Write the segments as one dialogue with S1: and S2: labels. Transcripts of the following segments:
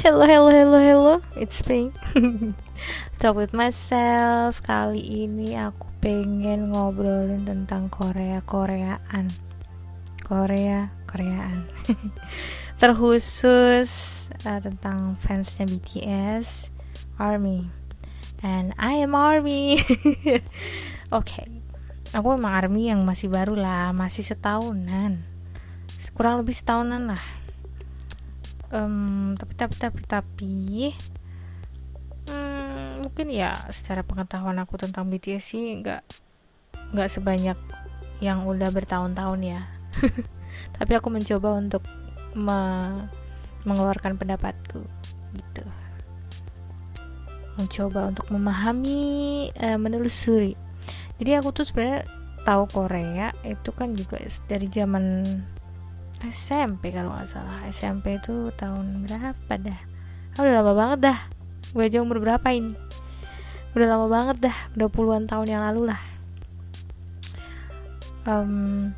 S1: Hello, hello, hello, hello. It's me. Talk with myself. Kali ini aku pengen ngobrolin tentang Korea, Koreaan. Korea, Koreaan. Terkhusus uh, tentang fansnya BTS, ARMY. And I am ARMY. Oke. okay. Aku emang ARMY yang masih baru lah, masih setahunan. Kurang lebih setahunan lah um, tapi tapi tapi tapi hmm, mungkin ya secara pengetahuan aku tentang BTS sih nggak nggak sebanyak yang udah bertahun-tahun ya. Tapi aku mencoba untuk me mengeluarkan pendapatku gitu. Mencoba untuk memahami uh, menelusuri. Jadi aku tuh sebenarnya tahu Korea itu kan juga dari zaman SMP kalau nggak salah. SMP itu tahun berapa dah? Oh, udah lama banget dah. Gue aja umur berapa ini? Udah lama banget dah. Udah puluhan tahun yang lalu lah. Um,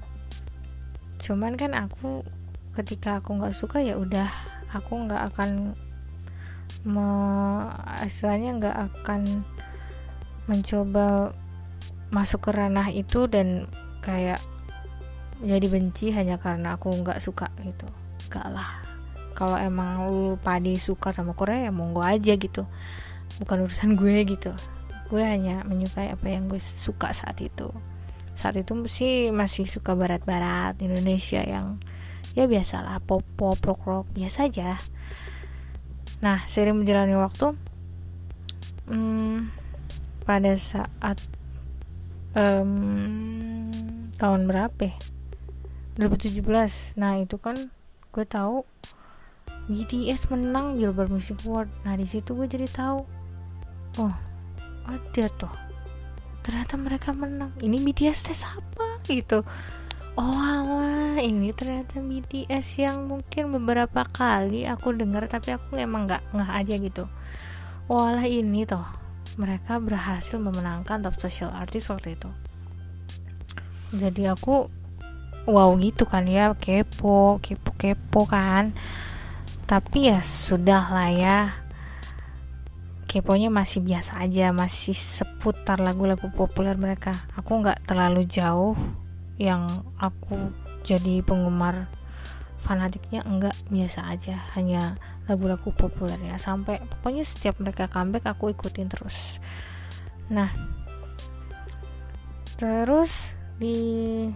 S1: cuman kan aku ketika aku nggak suka ya udah. Aku nggak akan me, istilahnya nggak akan mencoba masuk ke ranah itu dan kayak jadi benci hanya karena aku nggak suka gitu. Gak lah. Kalau emang lu padi suka sama Korea ya monggo aja gitu. Bukan urusan gue gitu. Gue hanya menyukai apa yang gue suka saat itu. Saat itu sih masih suka barat-barat Indonesia yang ya biasalah pop pop rock rock biasa aja. Nah sering menjalani waktu hmm, pada saat um, tahun berapa ya? 2017 nah itu kan gue tahu BTS menang Billboard Music Award. Nah di situ gue jadi tahu oh ada tuh ternyata mereka menang. Ini BTS tes apa gitu. Oh alah ini ternyata BTS yang mungkin beberapa kali aku dengar tapi aku emang nggak nggak aja gitu. Oh ini toh. Mereka berhasil memenangkan top social artist waktu itu. Jadi aku wow gitu kan ya kepo kepo kepo kan. Tapi ya sudah lah ya. Keponya masih biasa aja masih seputar lagu-lagu populer mereka. Aku nggak terlalu jauh yang aku jadi penggemar fanatiknya enggak biasa aja. Hanya lagu-lagu populer ya. Sampai pokoknya setiap mereka comeback aku ikutin terus. Nah terus di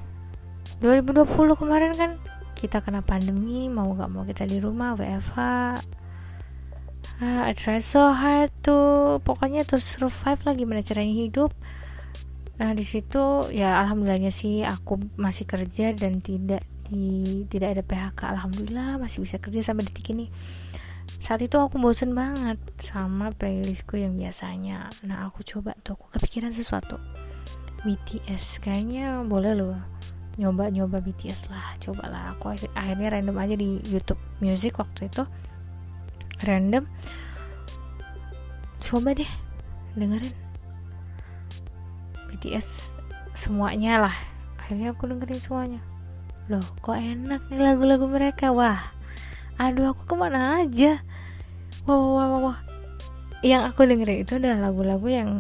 S1: 2020 kemarin kan kita kena pandemi mau gak mau kita di rumah WFH uh, I try so hard to pokoknya to survive lagi gimana caranya hidup. Nah di situ ya alhamdulillahnya sih aku masih kerja dan tidak di tidak ada PHK alhamdulillah masih bisa kerja sampai detik ini. Saat itu aku bosen banget sama playlistku yang biasanya. Nah aku coba tuh aku kepikiran sesuatu. BTS kayaknya boleh loh nyoba-nyoba BTS lah cobalah. Aku akhirnya random aja di YouTube Music waktu itu. Random. Coba deh dengerin. BTS semuanya lah. Akhirnya aku dengerin semuanya. Loh kok enak nih lagu-lagu mereka? Wah aduh aku ke mana aja? Wah wah wah, wah. yang aku dengerin itu adalah lagu-lagu yang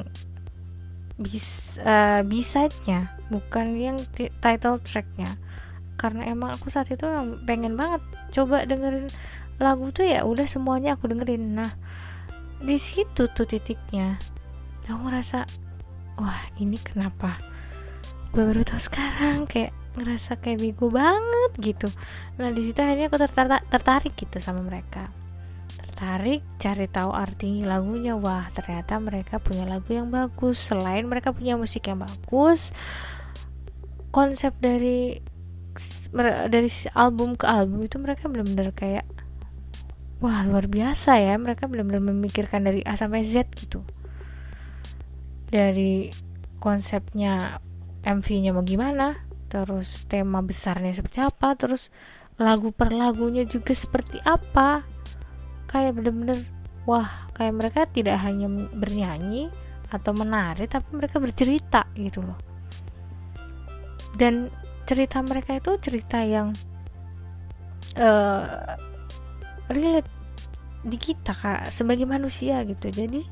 S1: bis uh, bisanya bukan yang title tracknya. Karena emang aku saat itu pengen banget coba dengerin lagu tuh ya udah semuanya aku dengerin. Nah di situ tuh titiknya aku ngerasa wah ini kenapa gue baru tahu sekarang? Kayak ngerasa kayak bego banget gitu. Nah di situ akhirnya aku tertarik, tertarik gitu sama mereka. Tertarik cari tahu arti lagunya. Wah ternyata mereka punya lagu yang bagus. Selain mereka punya musik yang bagus konsep dari dari album ke album itu mereka benar-benar kayak wah luar biasa ya. Mereka benar-benar memikirkan dari A sampai Z gitu. Dari konsepnya MV-nya mau gimana terus tema besarnya seperti apa terus lagu per lagunya juga seperti apa. Kayak bener-bener wah kayak mereka tidak hanya bernyanyi atau menari tapi mereka bercerita gitu loh dan cerita mereka itu cerita yang uh, relate di kita kak sebagai manusia gitu. Jadi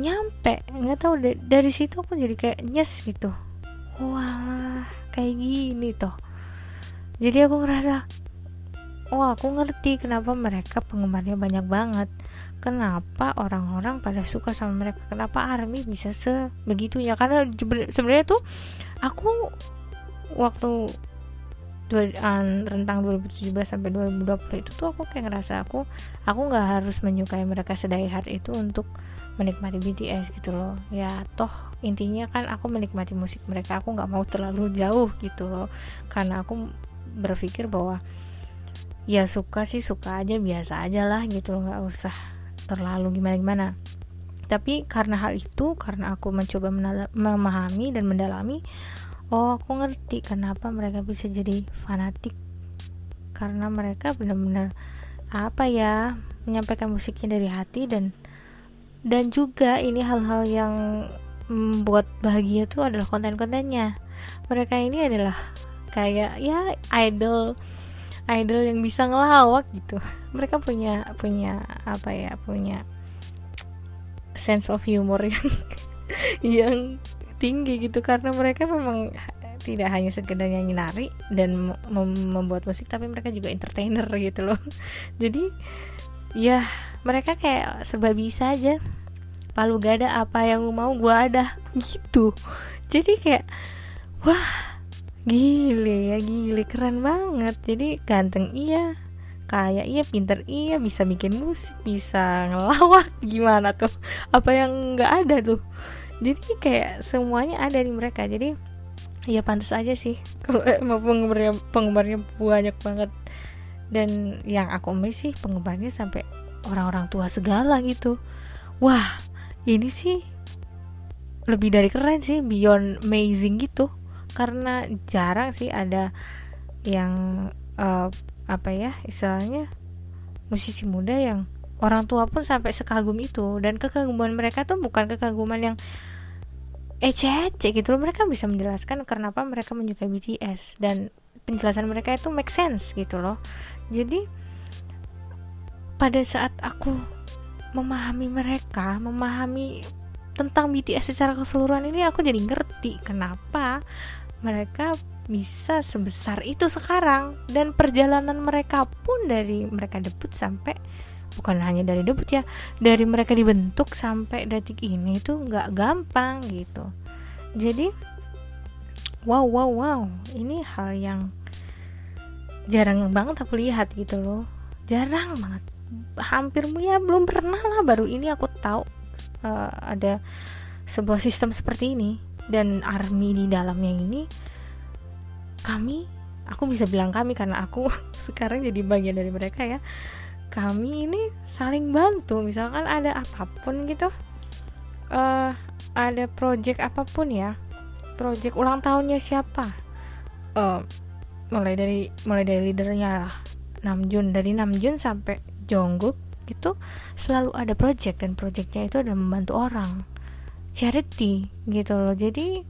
S1: nyampe nggak tahu dari situ aku jadi kayak nyes gitu. Wah kayak gini toh. Jadi aku ngerasa wah aku ngerti kenapa mereka penggemarnya banyak banget. Kenapa orang-orang pada suka sama mereka? Kenapa Army bisa sebegitunya karena sebenarnya tuh aku waktu rentang 2017 sampai 2020 itu tuh aku kayak ngerasa aku aku nggak harus menyukai mereka sedai hard itu untuk menikmati BTS gitu loh. Ya toh intinya kan aku menikmati musik mereka. Aku nggak mau terlalu jauh gitu loh. Karena aku berpikir bahwa ya suka sih suka aja biasa aja lah gitu loh nggak usah terlalu gimana gimana tapi karena hal itu karena aku mencoba memahami dan mendalami oh aku ngerti kenapa mereka bisa jadi fanatik. Karena mereka benar-benar apa ya menyampaikan musiknya dari hati dan dan juga ini hal-hal yang membuat bahagia tuh adalah konten-kontennya. Mereka ini adalah kayak ya idol idol yang bisa ngelawak gitu. Mereka punya punya apa ya punya sense of humor yang yang tinggi gitu. Karena mereka memang tidak hanya sekedar nyanyi nari dan mem membuat musik tapi mereka juga entertainer gitu loh. Jadi ya mereka kayak serba bisa aja. Palu gak ada apa yang lu mau gua ada gitu. Jadi kayak wah gile ya gile. Keren banget. Jadi ganteng iya kaya iya pinter iya bisa bikin musik bisa ngelawak. Gimana tuh? Apa yang nggak ada tuh? Jadi kayak semuanya ada di mereka. Jadi ya pantas aja sih. Kalau emang penggemarnya penggemarnya banyak banget. Dan yang aku ambil sih penggemarnya sampai orang-orang tua segala gitu. Wah ini sih lebih dari keren sih. Beyond amazing gitu karena jarang sih ada yang uh, apa ya istilahnya musisi muda yang orang tua pun sampai sekagum itu. Dan kekaguman mereka tuh bukan kekaguman yang ece-ece gitu loh. Mereka bisa menjelaskan kenapa mereka menyukai BTS dan penjelasan mereka itu make sense gitu loh. Jadi pada saat aku memahami mereka memahami tentang BTS secara keseluruhan ini aku jadi ngerti kenapa mereka bisa sebesar itu sekarang. Dan perjalanan mereka pun dari mereka debut sampai bukan hanya dari debut ya dari mereka dibentuk sampai detik ini itu nggak gampang gitu. Jadi wow wow wow. Ini hal yang jarang banget aku lihat gitu loh. Jarang banget. Hampir ya belum pernah lah baru ini aku tahu uh, ada sebuah sistem seperti ini dan army di dalamnya ini kami aku bisa bilang kami karena aku sekarang jadi bagian dari mereka ya. Kami ini saling bantu misalkan ada apa pun gitu uh, ada project apa pun ya project ulang tahunnya siapa? Uh, mulai dari mulai dari leadernya lah Namjoon. Dari Namjoon sampai Jungkook itu selalu ada project dan projectnya itu adalah membantu orang charity gitu loh. Jadi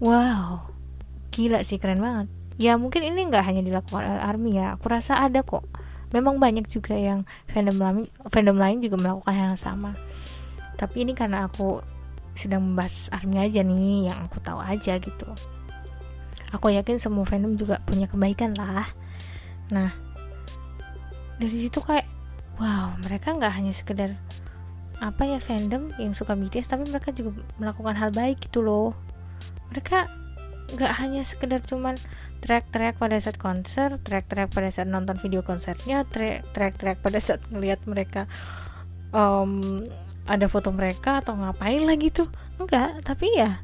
S1: wow gila sih keren banget. Ya mungkin ini nggak hanya dilakukan oleh army ya. Aku rasa ada kok. Memang banyak juga yang fandom lain fandom lain juga melakukan hal yang sama. Tapi ini karena aku sedang membahas army aja nih yang aku tahu aja gitu. Aku yakin semua fandom juga punya kebaikan lah. Nah dari situ kayak wow mereka nggak hanya sekedar apa ya fandom yang suka BTS tapi mereka juga melakukan hal baik gitu loh. Mereka nggak hanya sekedar cuman track-track pada saat konser track-track pada saat nonton video konsernya track-track pada saat ngelihat mereka um, ada foto mereka atau ngapain lah gitu enggak tapi ya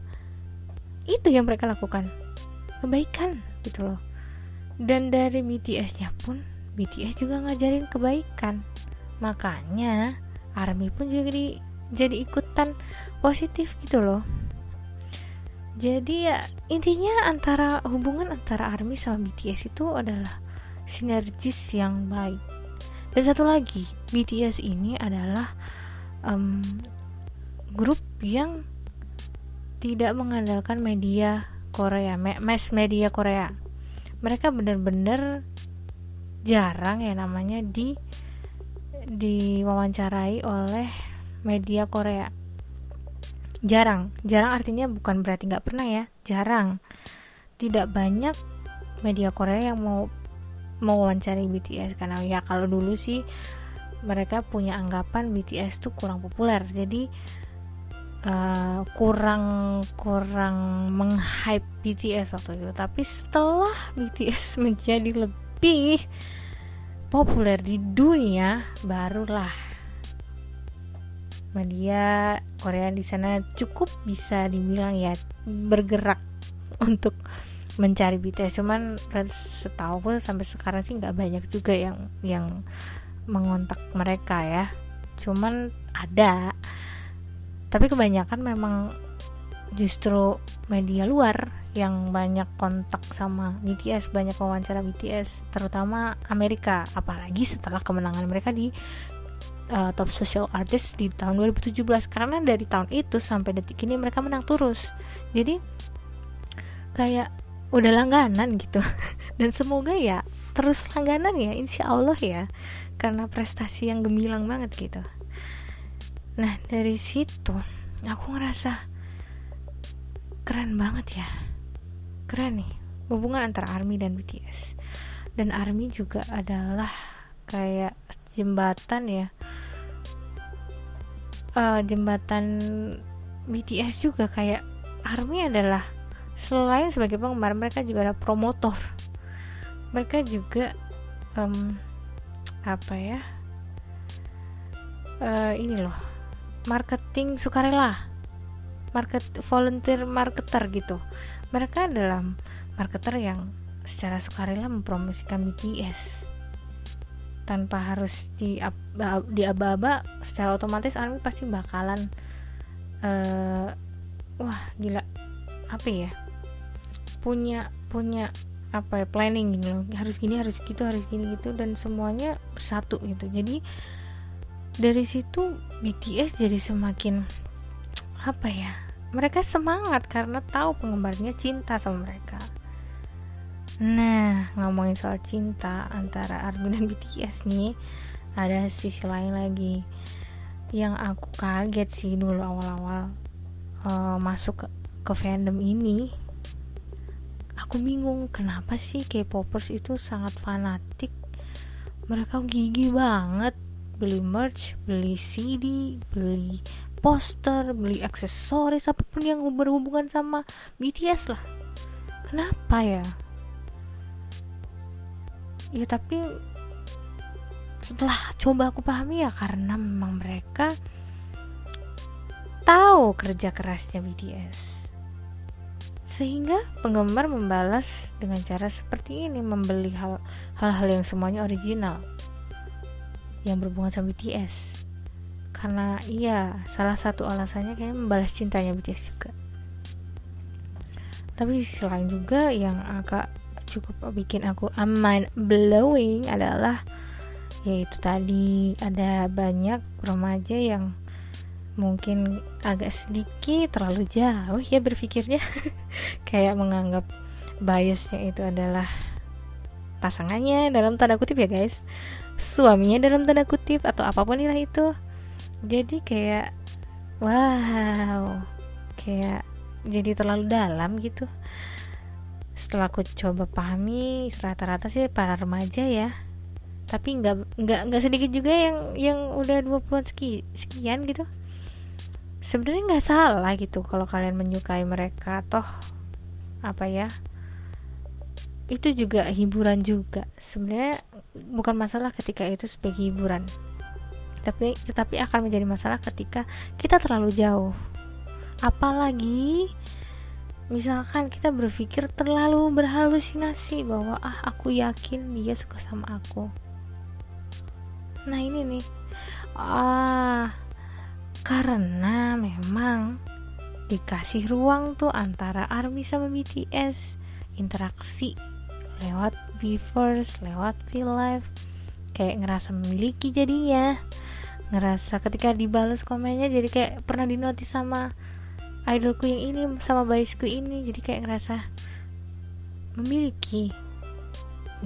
S1: itu yang mereka lakukan. Kebaikan gitu loh. Dan dari BTS-nya pun BTS juga ngajarin kebaikan. Makanya Army pun jadi jadi ikutan positif gitu loh. Jadi ya intinya antara hubungan antara Army sama BTS itu adalah sinergis yang baik. Dan satu lagi BTS ini adalah um, grup yang tidak mengandalkan media Korea mass media Korea. Mereka benar-benar jarang ya namanya di diwawancarai oleh media Korea. Jarang. Jarang artinya bukan berarti nggak pernah ya. Jarang. Tidak banyak media Korea yang mau mau wawancari BTS karena ya kalau dulu sih mereka punya anggapan BTS tuh kurang populer. Jadi uh, kurang kurang menghype BTS waktu itu. Tapi setelah BTS menjadi lebih populer di dunia barulah media Korea di sana cukup bisa dibilang ya bergerak untuk mencari BTS cuman setahu gue sampai sekarang sih nggak banyak juga yang yang mengontak mereka ya. Cuman ada. Tapi kebanyakan memang justru media luar yang banyak kontak sama BTS banyak wawancara BTS terutama Amerika. Apalagi setelah kemenangan mereka di uh, top social artist di tahun 2017 karena dari tahun itu sampai detik ini mereka menang terus. Jadi kayak udah langganan gitu. Dan semoga ya terus langganan ya insya Allah ya. Karena prestasi yang gemilang banget gitu. Nah dari situ aku ngerasa keren banget ya. Keren nih hubungan antara ARMY dan BTS dan ARMY juga adalah kayak jembatan ya. Uh, jembatan BTS juga kayak ARMY adalah selain sebagai penggemar mereka juga ada promotor. Mereka juga um, apa ya? Uh, ini loh marketing sukarela market volunteer marketer gitu. Mereka adalah marketer yang secara sukarela mempromosikan BTS tanpa harus di di aba-aba secara otomatis ARMY pasti bakalan uh, wah gila. Apa ya? Punya punya apa ya planning gitu loh. Harus gini harus gitu harus gini gitu dan semuanya bersatu gitu. Jadi dari situ BTS jadi semakin apa ya mereka semangat karena tahu penggemarnya cinta sama mereka. Nah ngomongin soal cinta antara ARMY dan BTS nih ada sisi lain lagi. Yang aku kaget sih dulu awal-awal uh, masuk ke, ke fandom ini aku bingung kenapa sih K-popers itu sangat fanatik. Mereka gigi banget beli merch beli CD beli poster beli aksesoris apa pun yang berhubungan sama BTS lah. Kenapa ya? Ya tapi setelah coba aku pahami ya karena memang mereka tahu kerja kerasnya BTS sehingga penggemar membalas dengan cara seperti ini membeli hal-hal yang semuanya original yang berhubungan sama BTS karena iya salah satu alasannya kayak membalas cintanya BTS juga. Tapi selain juga yang agak cukup bikin aku mind blowing adalah yaitu tadi ada banyak remaja yang mungkin agak sedikit terlalu jauh ya berpikirnya. Kayak menganggap biasnya itu adalah pasangannya dalam tanda kutip ya guys. Suaminya dalam tanda kutip atau apa pun ilah itu jadi kayak wow kayak jadi terlalu dalam gitu. Setelah aku coba pahami rata-rata sih para remaja ya. Tapi nggak nggak nggak sedikit juga yang yang udah 20-an sekian gitu. Sebenarnya nggak salah gitu kalau kalian menyukai mereka. Toh apa ya itu juga hiburan juga. Sebenarnya bukan masalah ketika itu sebagai hiburan tapi tetapi akan menjadi masalah ketika kita terlalu jauh. Apalagi misalkan kita berpikir terlalu berhalusinasi bahwa ah aku yakin dia suka sama aku. Nah ini nih. Ah karena memang dikasih ruang tuh antara ARMY sama BTS interaksi lewat Weverse, lewat V Live. Kayak ngerasa memiliki jadinya ngerasa ketika dibales komennya jadi kayak pernah dinotis sama idolku yang ini sama biasku ini. Jadi kayak ngerasa memiliki.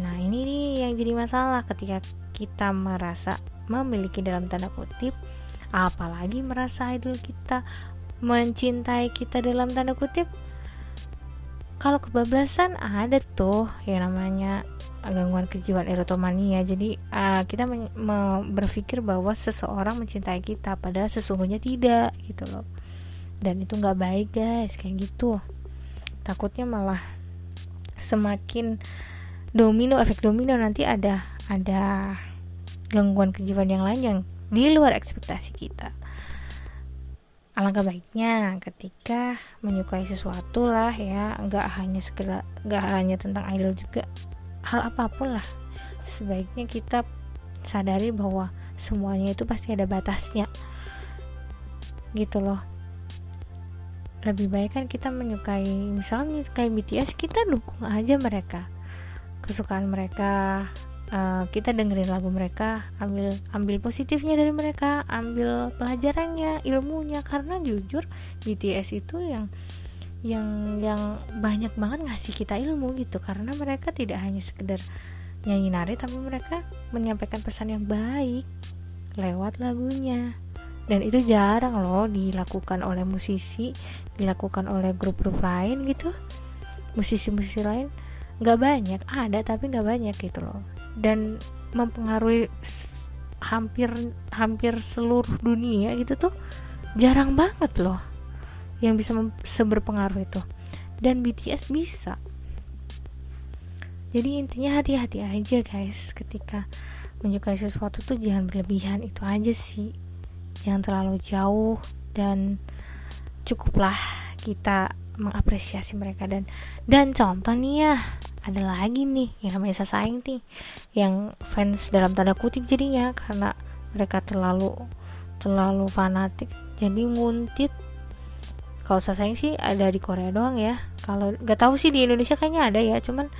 S1: Nah ini nih yang jadi masalah ketika kita merasa memiliki dalam tanda kutip apalagi merasa idol kita mencintai kita dalam tanda kutip kalau kebablasan ada tuh yang namanya gangguan kejiwaan erotomania. Jadi uh, kita berpikir bahwa seseorang mencintai kita padahal sesungguhnya tidak gitu loh. Dan itu nggak baik guys kayak gitu. Takutnya malah semakin domino efek domino nanti ada ada gangguan kejiwaan yang lain yang di luar ekspektasi kita alangkah baiknya ketika menyukai sesuatu lah ya. Nggak hanya sekedar nggak hanya tentang idol juga hal apa pun lah. Sebaiknya kita sadari bahwa semuanya itu pasti ada batasnya gitu loh. Lebih baik kan kita menyukai misalnya menyukai BTS kita dukung aja mereka. Kesukaan mereka uh, kita dengerin lagu mereka ambil ambil positifnya dari mereka ambil pelajarannya ilmunya. Karena jujur BTS itu yang yang yang banyak banget ngasih kita ilmu gitu. Karena mereka tidak hanya sekedar nyanyi nari tapi mereka menyampaikan pesan yang baik lewat lagunya. Dan itu jarang loh dilakukan oleh musisi dilakukan oleh grup-grup lain gitu. Musisi-musisi lain nggak banyak ada tapi nggak banyak gitu loh. Dan mempengaruhi hampir hampir seluruh dunia gitu tuh jarang banget loh yang bisa seberpengaruh itu. Dan BTS bisa. Jadi intinya hati-hati aja guys. Ketika menyukai sesuatu tuh jangan berlebihan itu aja sih. Jangan terlalu jauh dan cukuplah kita mengapresiasi mereka. Dan dan contoh nih ya ada lagi nih yang namanya sasaeng nih yang fans dalam tanda kutip jadinya karena mereka terlalu terlalu fanatik jadi nguntit. Kalau saya sih ada di Korea doang ya. Kalau nggak tahu sih di Indonesia kayaknya ada ya cuman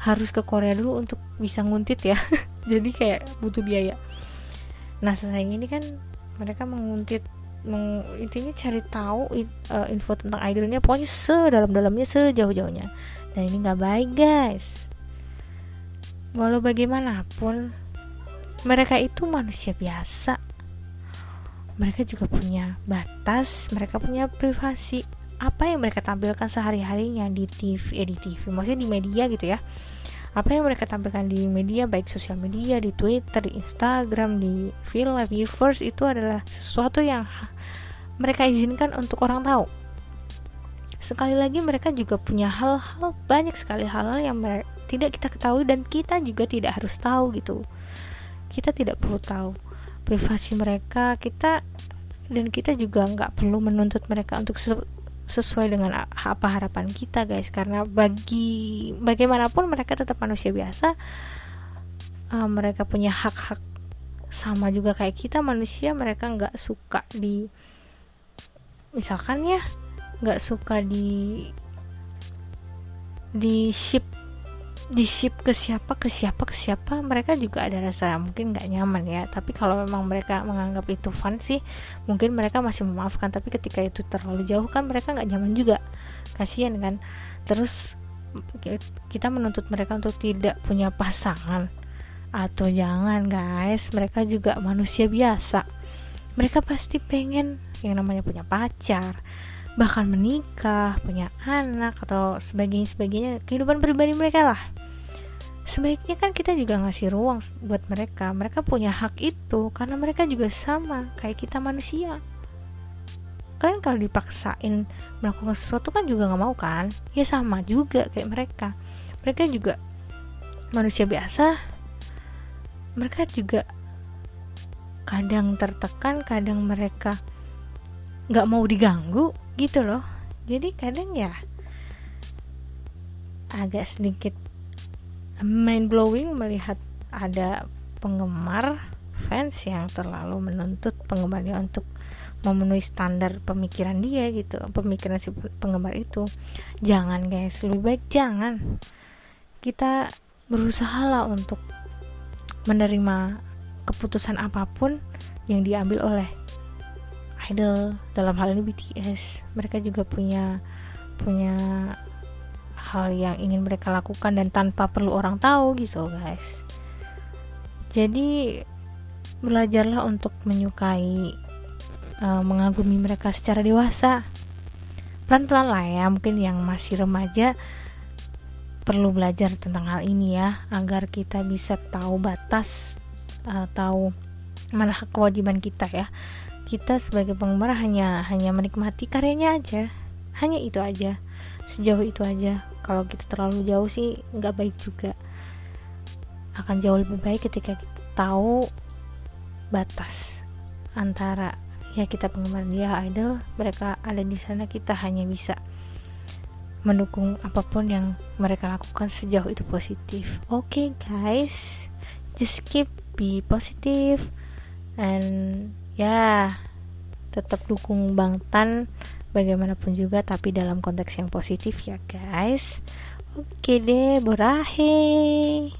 S1: harus ke Korea dulu untuk bisa nguntit ya. Jadi kayak butuh biaya. Nah sayang ini kan mereka menguntit meng, intinya cari tahu uh, info tentang idolnya. Pokoknya sedalam-dalamnya sejauh-jauhnya. Dan ini nggak baik guys. Walau bagaimanapun mereka itu manusia biasa. Mereka juga punya batas mereka punya privasi. Apa yang mereka tampilkan sehari-harinya di TV eh di TV maksudnya di media gitu ya apa yang mereka tampilkan di media baik sosial media di Twitter di Instagram di film viewers itu adalah sesuatu yang mereka izinkan untuk orang tahu. Sekali lagi mereka juga punya hal-hal banyak sekali hal-hal yang tidak kita ketahui dan kita juga tidak harus tahu gitu. Kita tidak perlu tahu privasi mereka kita dan kita juga nggak perlu menuntut mereka untuk sesuai dengan apa harapan kita guys. Karena bagi bagaimanapun mereka tetap manusia biasa uh, mereka punya hak-hak sama juga kayak kita. Manusia mereka nggak suka di misalkan ya nggak suka di di ship di ship ke siapa ke siapa ke siapa mereka juga ada rasa mungkin nggak nyaman ya. Tapi kalau memang mereka menganggap itu fun sih mungkin mereka masih memaafkan. Tapi ketika itu terlalu jauh kan mereka nggak nyaman juga. Kasihan kan. Terus kita menuntut mereka untuk tidak punya pasangan. Atau jangan guys. Mereka juga manusia biasa. Mereka pasti pengen yang namanya punya pacar bahkan menikah, punya anak atau sebagainya sebagainya kehidupan pribadi mereka lah. Sebaiknya kan kita juga ngasih ruang buat mereka. Mereka punya hak itu karena mereka juga sama kayak kita manusia. Kalian kalau dipaksain melakukan sesuatu kan juga nggak mau kan? Ya sama juga kayak mereka. Mereka juga manusia biasa. Mereka juga kadang tertekan, kadang mereka nggak mau diganggu gitu loh. Jadi kadang ya agak sedikit mind blowing melihat ada penggemar fans yang terlalu menuntut penggemarnya untuk memenuhi standar pemikiran dia gitu pemikiran si penggemar itu. Jangan guys. Lebih baik jangan. Kita berusaha lah untuk menerima keputusan apa pun yang diambil oleh idol dalam hal ini BTS mereka juga punya punya hal yang ingin mereka lakukan dan tanpa perlu orang tahu gitu guys. Jadi belajarlah untuk menyukai uh, mengagumi mereka secara dewasa. Pelan-pelan lah ya mungkin yang masih remaja perlu belajar tentang hal ini ya agar kita bisa tahu batas uh, tahu mana kewajiban kita ya kita sebagai penggemar hanya hanya menikmati karyanya aja. Hanya itu aja. Sejauh itu aja. Kalau kita terlalu jauh sih nggak baik juga. Akan jauh lebih baik ketika kita tahu batas antara ya kita penggemar dia idol mereka ada di sana kita hanya bisa mendukung apa pun yang mereka lakukan. Sejauh itu positif. Oke okay, guys. Just keep be positive and ya tetap dukung Bang Tan bagaimanapun juga tapi dalam konteks yang positif ya guys. Oke deh berakhir